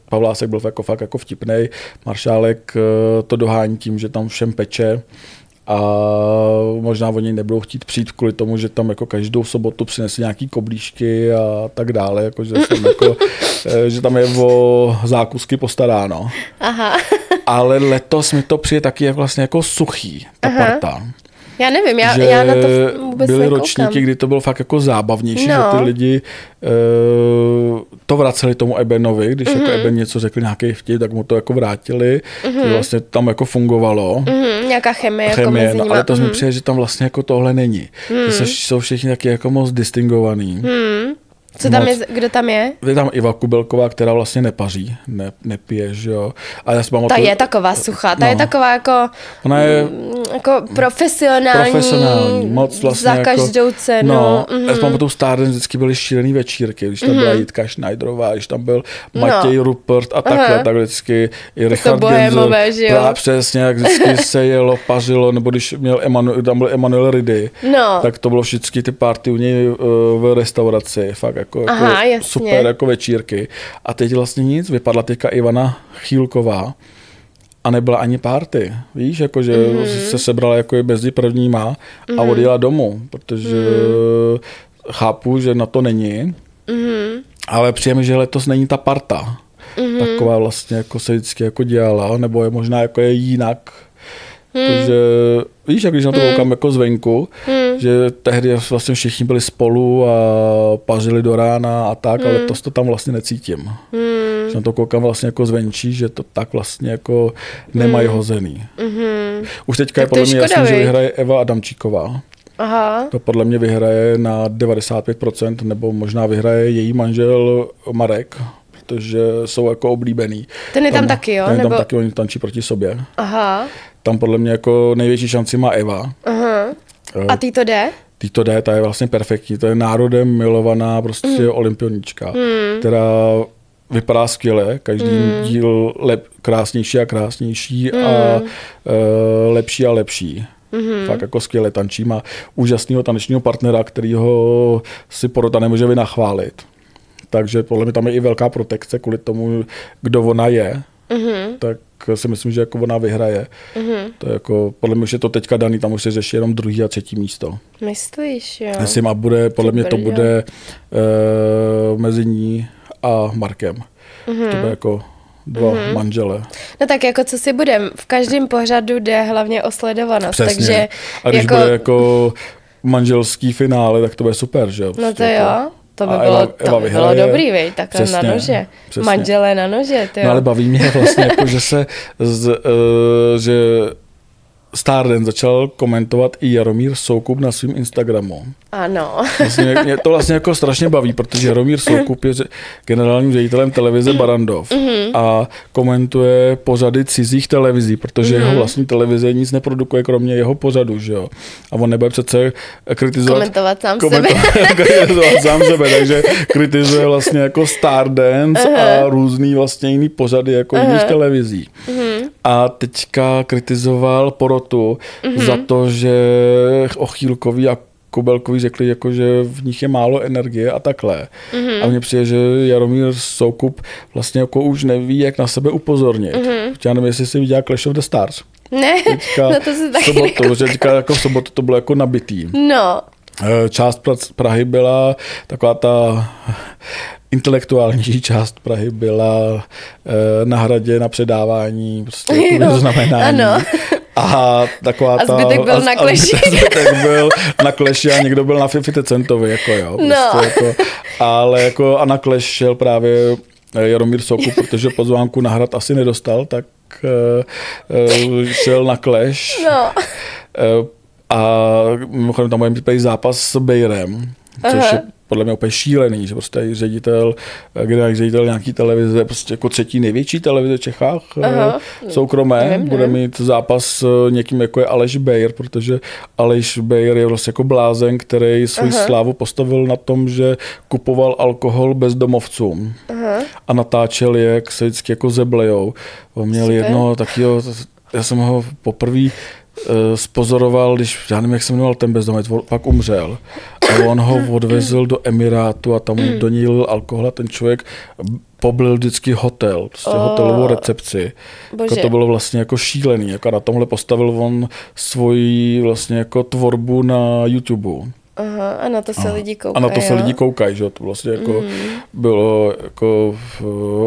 Pavlásek byl jako fakt jako vtipný, Maršálek uh, to dohání tím, že tam všem peče a možná oni nebudou chtít přijít kvůli tomu, že tam jako každou sobotu přinese nějaký koblížky a tak dále, jako, že, jsem jako, že tam je o zákusky postaráno. Aha. Ale letos mi to přijde taky jak vlastně jako suchý, ta Aha. parta. Já nevím, já, že já na to vůbec byly nekoukám. ročníky, kdy to bylo fakt jako zábavnější, No. že ty lidi uh, to vraceli tomu Ebenovi, když mm-hmm. jako Mhm. Eben něco řekl nějaký vtip, tak mu to jako vrátili, mm-hmm. vlastně tam jako fungovalo. Mhm, nějaká chemie, jako Chemie, mezi no, ale to mi přijde, že tam vlastně jako tohle není. Mm. Že jsou všichni taky jako moc distingovaný. Hmm. Co tam moc. je, kdo tam je? Je tam Iva Kubelková, která vlastně nepaří, ne, nepije, že jo. A já si Ta pamatuju, je taková suchá, ta no. je taková jako, Ona je mm, jako profesionální, profesionální, moc vlastně za jako, každou cenu. No, mhm. já si pamatuju, Stardance vždycky byly šílený večírky, když tam byla Jitka Schneiderová, když tam byl Matěj Rupert a takhle, Aha. tak vždycky i Richard bohémové, Genzer. že jo? Přesně, jak vždycky se jelo, pařilo, nebo když měl Emanuel, tam byl Emanuel Ridy, No. tak to bylo vždycky ty party u něj uh, v restauraci, fakt jako, jako Aha, jasně. super jako večírky. A teď vlastně nic, vypadla teďka Ivana Chýlková, a nebyla ani party. Víš, jako, že Mhm. mm. se sebrala jako mezi prvníma a odjela domů, protože Mhm. chápu, že na to není, Mhm. ale přijeme, že letos není ta parta. Mm. Taková vlastně jako se vždycky jako dělala, nebo je možná jako je jinak. Mhm. Jako, že, víš, jak když na to koukám jako zvenku, že tehdy vlastně všichni byli spolu a pařili do rána a tak, ale letos to tam vlastně necítím. Že na to koukám vlastně jako zvenčí, že to tak vlastně jako nemají hozený. Už teďka je Tak to je podle mě jasný, že vyhraje Eva Adamčíková. Aha, To podle mě vyhraje na 95%, nebo možná vyhraje její manžel Marek, protože jsou jako oblíbený. Ten je tam taky, jo? Ten je tam Nebo- taky, oni tančí proti sobě. aha, Tam podle mě jako největší šanci má Eva. aha. A ty to jde? Tý to jde, ta je vlastně perfektní. To je národem milovaná prostě mm. olympionička, mm. která vypadá skvěle, každý mm. díl lep, krásnější a krásnější mm. a e, lepší a lepší. Mm. Fakt jako skvěle tančí. Má úžasného tanečního partnera, kterýho si porota nemůže vynachválit. Takže podle mě tam je i velká protekce kvůli tomu, kdo ona je. Mm-hmm. Tak si myslím, že jako ona vyhraje. Mm-hmm. To je jako, podle mě už je to teďka daný, tam už se řeší jenom druhý a třetí místo. Myslíš, jo? Myslím, a bude, podle mě to bude uh, mezi ní a Markem. Mm-hmm. To bude jako dva mm-hmm. manžele. No tak jako co si budem, v každém pořadu jde hlavně o sledovanost, Přesně. takže a když jako, bude jako manželský finále, tak to bude super, že jo? no Prostě to jako. To by A bylo, Eva- to Eva by bylo dobrý, vej, takhle na Přesně, nože, přesně. manželé na nože, ty jo. No ale baví mě vlastně jako, že se, z, uh, že Stardance začal komentovat i Jaromír Soukup na svém Instagramu. Ano. Vlastně, mě to vlastně jako strašně baví, protože Jaromír Soukup je generálním ředitelem televize Barandov mm-hmm. a komentuje pořady cizích televizí, protože mm-hmm. jeho vlastní televize nic neprodukuje, kromě jeho pořadu, že jo. A on nebude přece kritizovat... Komentovat sám komentovat, sebe. kritizovat sám sebe, takže kritizuje vlastně jako Stardance uh-huh. a různý vlastně jiný pořady jako uh-huh. jiných televizí. Uh-huh. A teďka kritizoval porotu uh-huh. za to, že Ochýlkový a Kubelkovi řekli, jako, že v nich je málo energie a takhle. Mm-hmm. A mně přijde, že Jaromír Soukup vlastně jako už neví, jak na sebe upozornit. Mm-hmm. Já nevím, jestli si viděla Clash of the Stars. Ne, teďka, no to se taky sobotu, že teďka jako v sobotu to bylo jako nabitý. No. Eh, část Prahy byla taková ta intelektuální část Prahy byla eh, na hradě na předávání prostě jako znamenání. Ano. A taková a zbytek byl a, na kleši. A zbytek byl na kleši a někdo byl na 50 centovi, jako jo. No. Prostě no. jako, ale jako a na kleš šel právě eh, Jaromír Soku, protože pozvánku na hrad asi nedostal, tak uh, šel na kleš. No. Uh, a mimochodem tam bude zápas s Bejrem, což je podle mě úplně šílený, že prostě ředitel, generální ředitel nějaký televize, prostě jako třetí největší televize v Čechách, Aha, soukromé, nevím, bude mít zápas s někým jako je Aleš Bejr, protože Aleš Bejr je vlastně jako blázen, který svůj Aha. slávu postavil na tom, že kupoval alkohol bezdomovcům Aha. a natáčel je, jak se vždycky jako zeblejou. On měl Super. jedno takového, já jsem ho poprvé Eh, spozoroval, když, já nevím, jak se jmenoval ten bezdomovec, pak umřel. A on ho odvezl do Emirátu a tam do něj lil alkohol a ten člověk poblil vždycky hotel, prostě oh. hotelovou recepci. Jako to bylo vlastně jako šílený. Jako na tomhle postavil on svoji vlastně jako tvorbu na YouTube. Aha, a na to se Aha. lidi koukají. A na to se lidi koukají, že to vlastně jako mm. bylo jako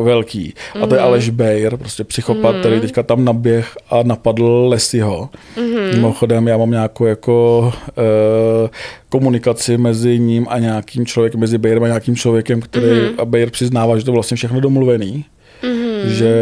velký. A to je mm. Aleš Bejr, prostě psychopat, mm. který teďka tam naběh a napadl Lesiho. Mm. Mimochodem, já mám nějakou jako e, komunikaci mezi ním a nějakým člověkem, mezi Bejrem a nějakým člověkem, který mm. a Bejr přiznává, že to vlastně všechno domluvený. Mm-hmm. že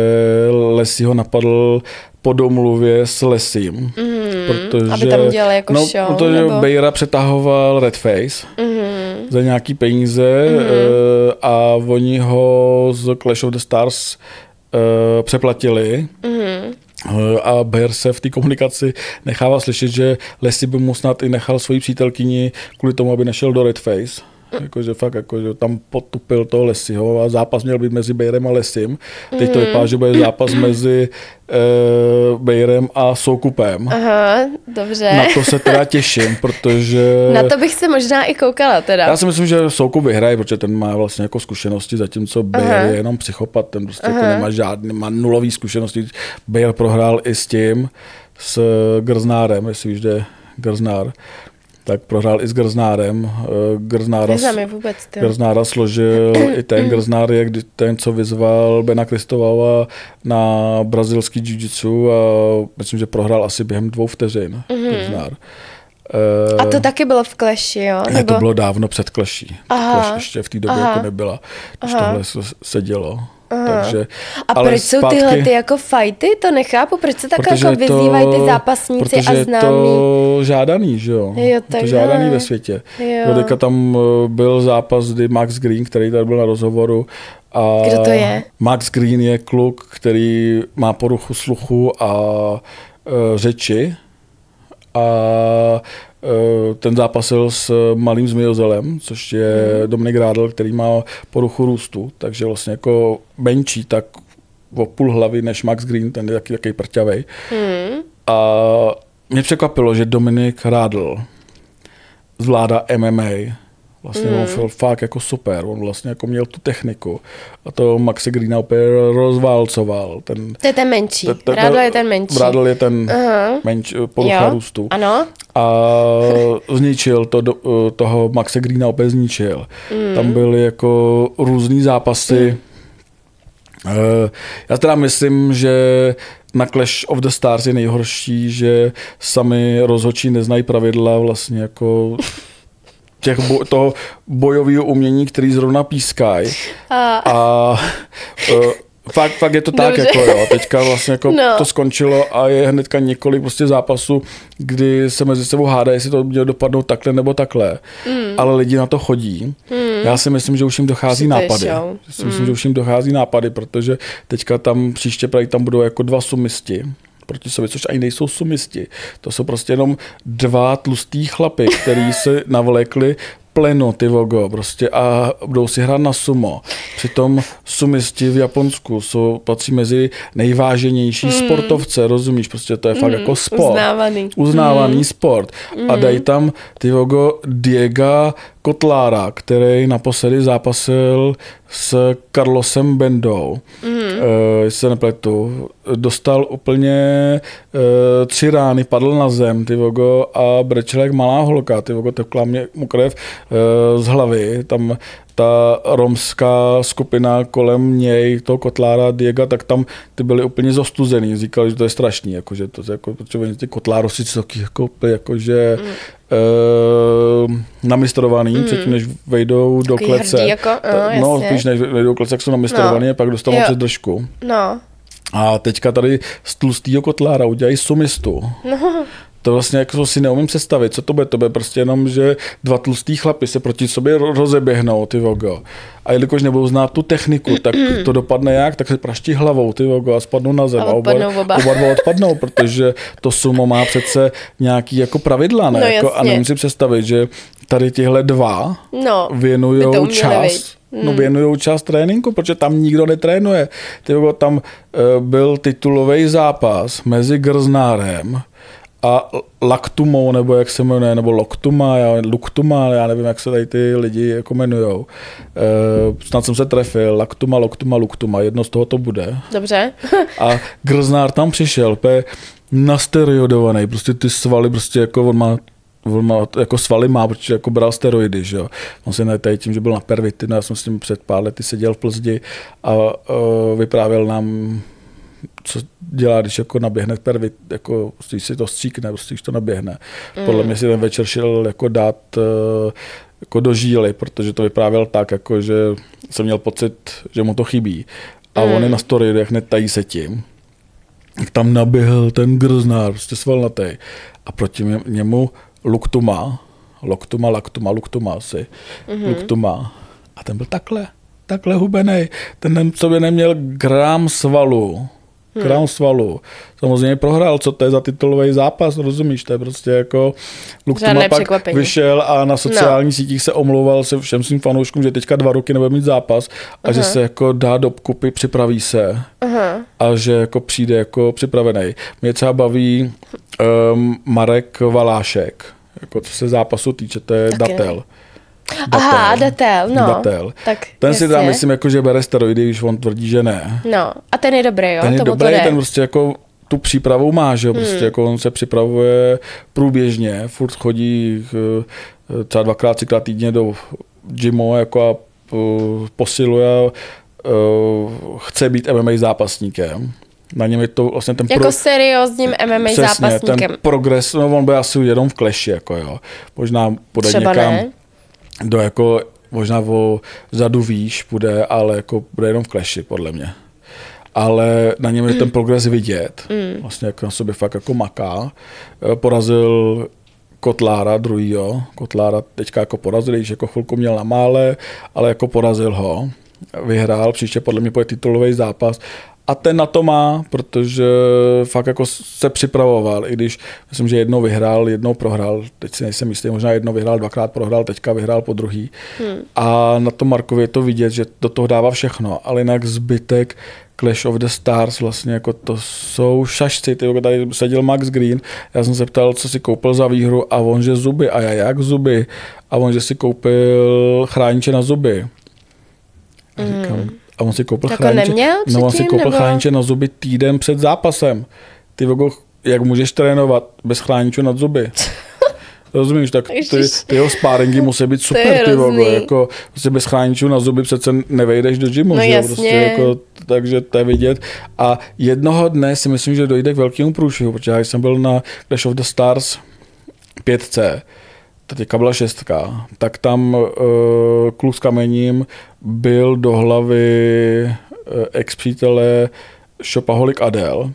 Lesi ho napadl po domluvě s Lesím. Mm-hmm. Protože, Aby tam dělali jako no, show? Protože nebo? Bejra přetahoval Redface mm-hmm. za nějaký peníze mm-hmm. a oni ho z Clash of the Stars uh, přeplatili. Mm-hmm. A Bayer se v té komunikaci nechává slyšet, že Lesy by mu snad i nechal svoji přítelkyni kvůli tomu, aby nešel do Redface. Jakože fakt, jakože tam potupil toho Lesiho a zápas měl být mezi Bejrem a Lesim. Teď to mhm. vypadá, že bude zápas mezi uh, Bejrem a Soukupem. Aha, dobře. Na to se teda těším, protože... Na to bych se možná i koukala teda. Já si myslím, že Soukup vyhraje, protože ten má vlastně jako zkušenosti, zatímco Bejr je jenom psychopat, ten prostě jako nemá žádný, má nulový zkušenosti. Bejr prohrál i s tím, s Grznárem, jestli už jde Grznár tak prohrál i s Grznárem. Eh, Grznára, vůbec, Grznára složil i ten Grznár je ten, co vyzval Bena Kristovava na brazilský jiu-jitsu a myslím, že prohrál asi během dvou vteřin mm-hmm. Grznár. A to taky bylo v kleši, jo? Ne, Nebo... to bylo dávno před kleší. Kleš ještě v té době jako nebyla, když Aha. tohle se dělo. Takže, a ale proč zpátky, jsou tyhle ty jako fajty? To nechápu, proč se tak jako vyzývají ty zápasníci a známí? je to žádaný, že jo? jo tak to žádaný ve světě. Jo. Teďka tam eh, byl zápas, kdy Max Green, který tady byl na rozhovoru, a Kdo to je? Max Green je kluk, který má poruchu sluchu a uh, řeči a Eh, ten zápasil s malým zmijozelem, což je hmm. Dominik Rádl, který má poruchu růstu, takže vlastně jako menší, tak o půl hlavy než Max Green, ten je taky takový prťavej. Hmm. A mě překvapilo, že Dominik Rádl zvládá MMA, Vlastně mm. on byl fakt jako super, on vlastně jako měl tu techniku a to Maxe Greena opět rozválcoval. Ten, to je ten menší, te, te, Rádl je ten menší. Rádl je ten uh-huh. menší, porucha růstu. Ano. A zničil to, toho Maxe Greena opět zničil. Mm. Tam byly jako různý zápasy. Mm. Já teda myslím, že na Clash of the Stars je nejhorší, že sami rozhodčí neznají pravidla vlastně jako těch bo, toho bojového umění, který zrovna pískají. A, a uh, Fakt, fakt je to tak, Dobře. jako jo. Teďka vlastně jako No. to skončilo a je hnedka několik prostě zápasů, kdy se mezi sebou hádají, jestli to mělo dopadnout takhle nebo takhle. Hmm. Ale lidi na to chodí. Já si myslím, že už jim dochází je nápady. Já si myslím, že už jim dochází nápady, protože teďka tam příště praví, tam budou jako dva sumisti proti sobě, což ani nejsou sumisti. To jsou prostě jenom dva tlustý chlapy, který se navlékli pleno, ty vogo, prostě a budou si hrát na sumo. Přitom sumisti v Japonsku jsou, patří mezi nejváženější hmm. sportovce, rozumíš, prostě to je fakt jako sport. uznávaný. Uznávaný hmm. sport. A dají tam ty vogo Diego Kotlára, který naposledy zápasil s Carlosem Bendou. Mm. E, se nepletu. Dostal úplně e, tři rány, padl na zem, ty vogo, a brečel jak malá holka, ty vogo, tekla mě mu krev z hlavy. Tam ta romská skupina kolem něj, toho Kotlára, Diega, tak tam ty byli úplně zostuzený. Říkali, že to je strašný, jako, že to je jako, protože oni ty Kotlárosy jsou taky jako, jako, že mm. e, namistrovaný, mm. předtím, než vejdou do Takový klece. hrdý jako, no, no, spíš než vejdou do klece, jak jsou namistrovaný No. a pak dostanou přes držku. No, A teďka tady z tlustýho kotlára udělají sumistu. no, To vlastně jako si neumím představit, co to bude. To bude prostě jenom, že dva tlustý chlapy se proti sobě ro- rozeběhnou, ty vogo. A jelikož nebudou znát tu techniku, tak to dopadne jak? Tak se praští hlavou, ty vogo, a spadnou na zem. A odpadnou oba. oba dva odpadnou, protože to sumo má přece nějaký jako pravidla, ne? No jako, a nemůžu si představit, že tady tyhle dva no. Uměli, čas. viď? No věnujou čas tréninku, protože tam nikdo netrénuje. Ty vogo, tam uh, byl titulový zápas mezi Grznárem a Laktumou, nebo jak se jmenuje, nebo Loktuma, já, Luktuma, já nevím, jak se tady ty lidi jako jmenujou. Uh, snad jsem se trefil, Laktuma, Loktuma, Luktuma, jedno z toho to bude. Dobře. A Grznár tam přišel, pe nasteroidovaný, prostě ty svaly, prostě jako on má on má, jako svaly má, protože jako bral steroidy, že jo. On se netají tím, že byl na pervitinu, já jsem s ním před pár lety seděl v Plzdi a uh, vyprávěl nám, co dělá, když jako naběhne pervit, jako když si to stříkne, prostě když to naběhne. Mm. Podle mě si ten večer šel jako dát uh, jako do žíly, protože to vyprávěl tak, jako že jsem měl pocit, že mu to chybí. A mm. on je na steroidech, netají se tím jak tam naběhl ten grznár, prostě svalnatý. A proti němu Luktuma, Loktuma, Laktuma, Luktuma asi, mm-hmm. Luktuma. A ten byl takhle, takhle hubený. Ten sobě neměl gram svalu. Gram hmm. svalu. Samozřejmě prohrál, co to je za titulový zápas, rozumíš? To je prostě jako... Luktuma Žádné pak vyšel a na sociálních no. sítích se omlouval se všem svým fanouškům, že teďka dva roky nebude mít zápas a uh-huh. že se jako dá do kupy, připraví se Aha. a že jako přijde jako připravený. Mě třeba baví um, Marek Valášek, jako co se zápasu týče, to je Taky ne. Datel. Aha, datel, no. Datel. Tak Ten si jasně. dá, myslím, jako, že bere steroidy, když on tvrdí, že ne. No, a ten je dobrý, jo? ten je Tomu dobrý, ten prostě jako tu přípravu má, že jo, prostě Hmm. jako on se připravuje průběžně, furt chodí eh, třeba dvakrát, třikrát týdně do gymu jako a eh, posiluje, eh, chce být MMA zápasníkem. Na něm je to vlastně ten Jako seriózním MMA Přesně, zápasníkem. ten progres, no on by asi jenom v kleši, jako jo. Možná Třeba někam ne. Do jako, možná o zadu výš půjde, ale jako bude jenom v kleši, podle mě. Ale na něm je ten progres vidět. Mm. Vlastně jako na sobě fakt jako maká. Eh, Porazil Kotlára druhýho. Kotlára teďka jako porazil, když jako chvilku měl na mále, ale jako porazil ho. Vyhrál, příště podle mě půjde titulový zápas. A ten na to má, protože fakt jako se připravoval, i když myslím, že jednou vyhrál, jednou prohrál, teď si nejsem jistý, možná jednou vyhrál, dvakrát prohrál, teďka vyhrál po druhý. Hmm. A na tom Markovi je to vidět, že do toho dává všechno, ale jinak zbytek Clash of the Stars vlastně jako to jsou šašci, ty jako tady seděl Max Green, já jsem se ptal, co si koupil za výhru a on, že zuby, a já jak zuby, a on, že si koupil chrániče na zuby. A říkám, a on si koupil Jako chrániče, neměl no on si koupil nebo? chrániče na zuby týden před zápasem. Ty vogo, jak můžeš trénovat bez chráničů nad zuby? Rozumíš, tak ty, ty jeho sparingy musí být super, ty vogo, jako prostě bez chráničů na zuby přece nevejdeš do gymu, No že jo, jasně. prostě jako, takže to je vidět. A jednoho dne si myslím, že dojde k velkému průšvihu, protože já jsem byl na Clash of the Stars 5C, to teďka byla šestka, tak tam uh, kluk s kamením byl do hlavy ex-přítele Shopaholic Adele.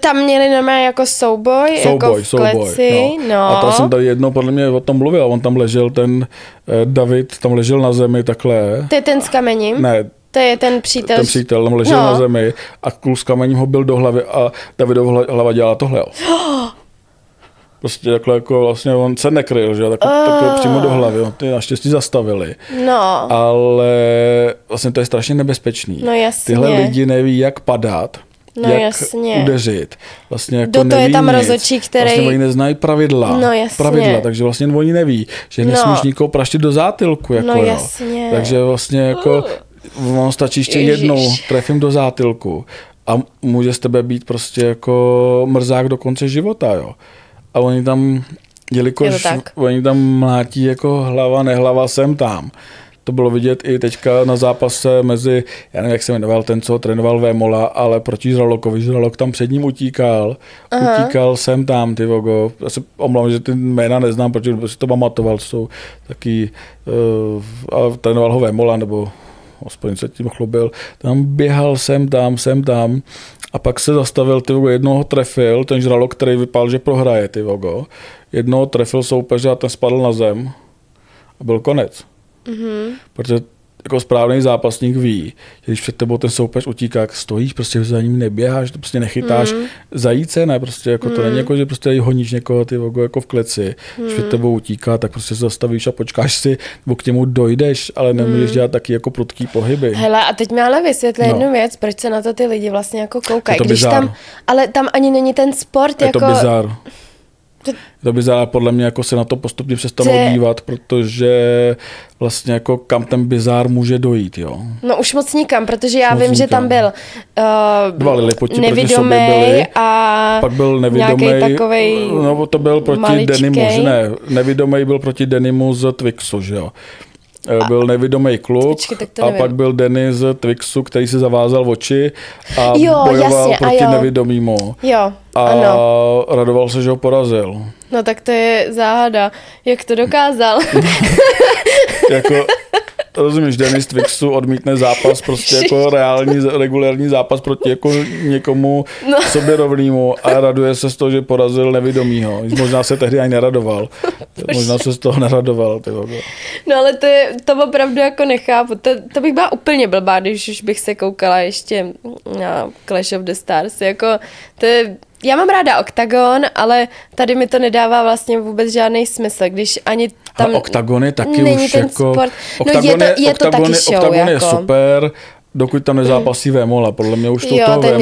Tam měli normálně jako souboj, Souboj, jako v souboj. kleci, no. A to jsem tady jednou podle mě o tom mluvil. On tam ležel, ten eh, David tam ležel na zemi takhle. To je ten s kamením? Ne, To je ten přítel. ten přítel tam ležel No. na zemi a kluk s kamením ho byl do hlavy a Davidova hla- hlava dělala tohle. jo. Prostě takhle jako vlastně on se nekryl, že jo, tak, takhle přímo do hlavy, jo. ty naštěstí zastavili. No, Ale vlastně to je strašně nebezpečný. No jasně. Tyhle lidi neví, jak padat, No jak jasně. udeřit. Vlastně jako Kdo to je neví tam nic. rozhodčí, který- Vlastně oni neznají pravidla. No jasně. Pravidla, takže vlastně oni neví, že nesmíš No. nikoho praštit do zátilku. Jako, No jo. jasně. Takže vlastně jako on stačí ještě Ježiš. jednou, trefím do zátilku a může z tebe být prostě jako mrzák do konce života, jo. A oni tam, Je jelikož oni tam mlátí jako hlava, nehlava, sem tam. To bylo vidět i teďka na zápase mezi, já nevím, jak se jmenoval ten, co trénoval Vémola, ale proti Žralokovi. Žralok tam před ním utíkal. Aha. Utíkal sem tam, ty vogo. Já se omlouvám, že ty jména neznám, protože si to pamatoval. To jsou taky, uh, ale trénoval ho Vémola, nebo aspoň se tím chlubil. Tam běhal sem tam, sem tam. A pak se zastavil, ty vogo, jednoho trefil, ten žralok, který vypadal, že prohraje, ty vogo. Jednoho trefil soupeře a ten spadl na zem. A byl konec. Mm-hmm. Protože jako správný zápasník ví, že když před tebou ten soupeř utíká, jak stojíš, prostě za ním neběháš, to prostě nechytáš mm. zajíce, ne, prostě jako to není jako, že prostě honíš někoho ty vogo jako v kleci, mm. když před tebou utíká, tak prostě se zastavíš a počkáš si, nebo k němu dojdeš, ale nemůžeš dělat taky jako prudký pohyby. Hele, a teď mi ale vysvětli No. jednu věc, proč se na to ty lidi vlastně jako koukají. Je to Když bizár. tam, ale tam ani není ten sport Je jako... to bizar. To, to by zále podle mě jako se na to postupně přestalo je... dívat, protože vlastně jako kam ten bizár může dojít, jo. No už moc nikam, protože já moc vím, nikam. že tam byl uh, dva Lillipoti nevidomý byli, a pak byl nevidomý, takovej no to byl proti maličkej. Denimu, že ne, nevidomý byl proti Denimu z Twixu, že jo. A, byl nevidomý kluk Počkej, a nevím. pak byl Denny z Twixu, který si zavázal oči a Jo, bojoval jasně, a proti jo. nevidomýmu. Jo, A ano. radoval se, že ho porazil. No tak to je záhada. Jak to dokázal? jako, rozumíš, Denis Twixu odmítne zápas, prostě jako reální, regulární zápas proti jako někomu no. sobě rovnému a raduje se z toho, že porazil nevidomýho. Možná se tehdy ani neradoval. Možná se z toho neradoval. Ty vogo. No ale to, je, to opravdu jako nechápu. To, to bych byla úplně blbá, když už bych se koukala ještě na Clash of the Stars. Jako, to je, já mám ráda OKTAGON, ale tady mi to nedává vlastně vůbec žádný smysl, když ani tam a Octagon je taky není už ten jako... sport. No je to, je to taky show. Octagon jako. je super, dokud tam nezápasí Vémola. Podle mě už to Jo, toho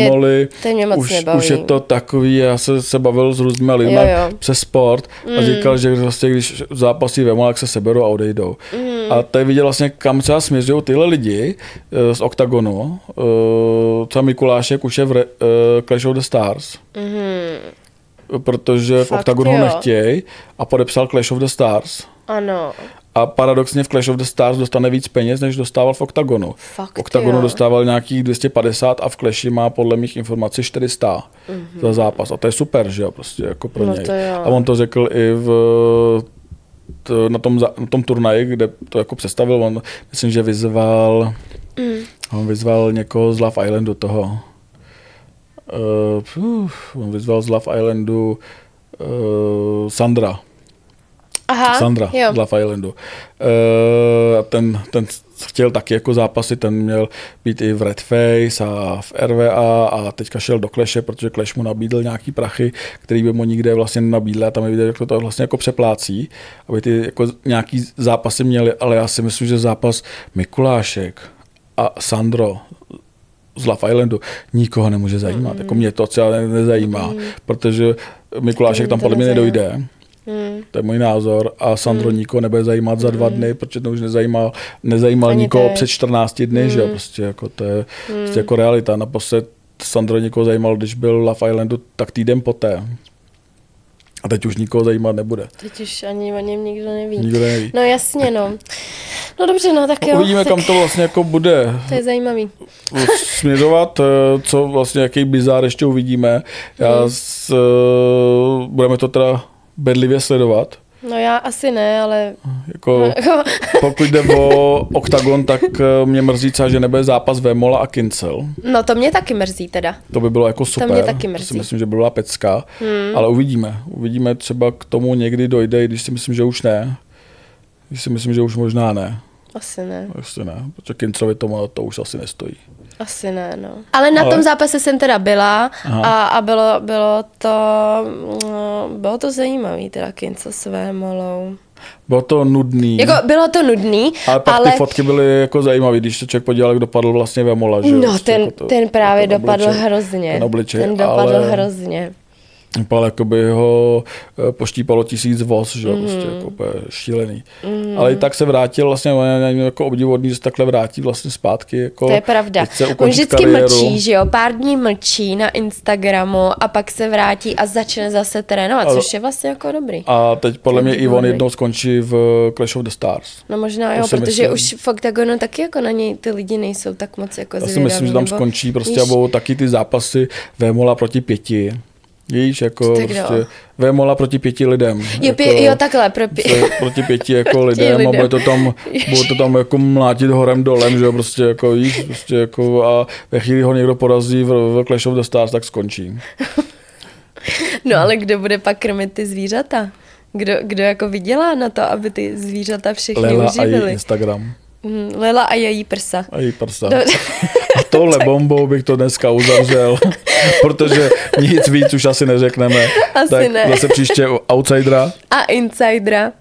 mě moc už, nebaví. už je to takový, já se, se bavil s různými lidmi přes sport a říkal, že vlastně, když zápasí Vémola, tak se seberou a odejdou. Mm. A tady viděl vlastně, kam třeba směřují tyhle lidi eh, z Octagonu. eh, Třeba Mikulášek už je v eh, Clash of the Stars. Protože v Fakt Octagonu ho jo. nechtějí a podepsal Clash of the Stars. Ano. A paradoxně v Clash of the Stars dostane víc peněz, než dostával v Octagonu. Fakt v Octagonu jo. dostával nějakých 250 a v Clashi má podle mých informací 400 mm-hmm. za zápas. A to je super, že jo, prostě jako pro No něj. to. A on to řekl i v t, na, tom, na tom turnaji, kde to jako představil, on myslím, že vyzval, mm. on vyzval někoho z Love Islandu toho. Uh, uf, on vyzval z Love Islandu uh, Sandra. Aha, Sandra jo. z Love Islandu. Eh, ten, ten chtěl taky jako zápasy, ten měl být i v Red Face a v RVA a teďka šel do Kleše, protože Clash mu nabídl nějaký prachy, který by mu nikde vlastně nenabídl a tam je vidět, jak to, to vlastně jako přeplácí, aby ty jako nějaký zápasy měli, ale já si myslím, že zápas Mikulášek a Sandro z Love Islandu nikoho nemůže zajímat. Mm. Jako mě to třeba ne- nezajímá, mm. protože Mikulášek tam podle mě nedojde. Hmm. To je můj názor. A Sandro hmm. nikoho nebude zajímat za dva dny, protože to už nezajímal, nezajímal Ani nikoho teď. před 14 dny, že jo, prostě jako to je prostě jako realita. Naposled Sandro nikoho zajímal, když byl Love Islandu, tak týden poté. A teď už nikoho zajímat nebude. Teď už ani o něm nikdo neví. Nikdo neví. No jasně, no. No dobře, no tak jo. Uvidíme, tak kam to vlastně jako bude to je zajímavý. směřovat, eh, co vlastně, jaký bizár ještě uvidíme. Já Mhm. s, eh, budeme to teda bedlivě sledovat. No já asi ne, ale... Jako, pokud jde o OKTAGON, tak eh, mě mrzí třeba, že nebude zápas Vémola a Kincel. No to mě taky mrzí teda. To by bylo jako super. mě taky To mrzí. si myslím, že by byla pecka. Hmm. Ale uvidíme. Uvidíme, třeba k tomu někdy dojde, i když si myslím, že už ne. Když si myslím, že už možná ne. Asi ne, Asi ne, protože Kincelovi to, to už asi nestojí. Asi ne, no. Ale na Ale- tom zápase jsem teda byla Aha. a, a bylo, bylo to, no, bylo to zajímavý teda Kinco s Vémolou. Bylo to nudný. Jako bylo to nudný, ale pak ale ty fotky byly jako zajímavé, když se člověk podíval, jak dopadl vlastně Vemola. Že? no Prostě ten, jako to- ten právě ten dopadl obličej- hrozně. Ten obličej, ten dopadl ale hrozně. Vypadal, jako by ho eh, poštípalo tisíc voz, že Mhm. prostě jako šílený. Ale i tak se vrátil vlastně, on je jako obdivodný, že se takhle vrátí vlastně zpátky. Jako, To je pravda. chce On vždycky kariéru. mlčí, že jo, pár dní mlčí na Instagramu a pak se vrátí a začne zase trénovat, Ale- což je vlastně jako dobrý. A teď podle mě i on jednou skončí v Clash of the Stars. No možná jo, protože myslím. už v OKTAGONu taky jako na něj ty lidi nejsou tak moc jako Já si myslím, že tam nebo- skončí prostě a budou taky ty zápasy Vémola proti pěti. Víš, jako prostě jo. Vémola proti pěti lidem. Jo, jako, pě, jo takhle, pro pě... proti pěti jako lidem, lidem. a bude to tam, bude to tam jako mlátit horem dolem, že jo, prostě jako víš, prostě jako a ve chvíli ho někdo porazí v, v Clash of the Stars, tak skončí. No ale kdo bude pak krmit ty zvířata? Kdo, kdo jako vydělá na to, aby ty zvířata všechny Lela a uživily? Instagram Mm, Lela a její prsa. a její prsa. Dobře. A tohle bombou bych to dneska uzavřel, protože nic víc už asi neřekneme. Asi tak ne. zase příště outsidera. A insidera.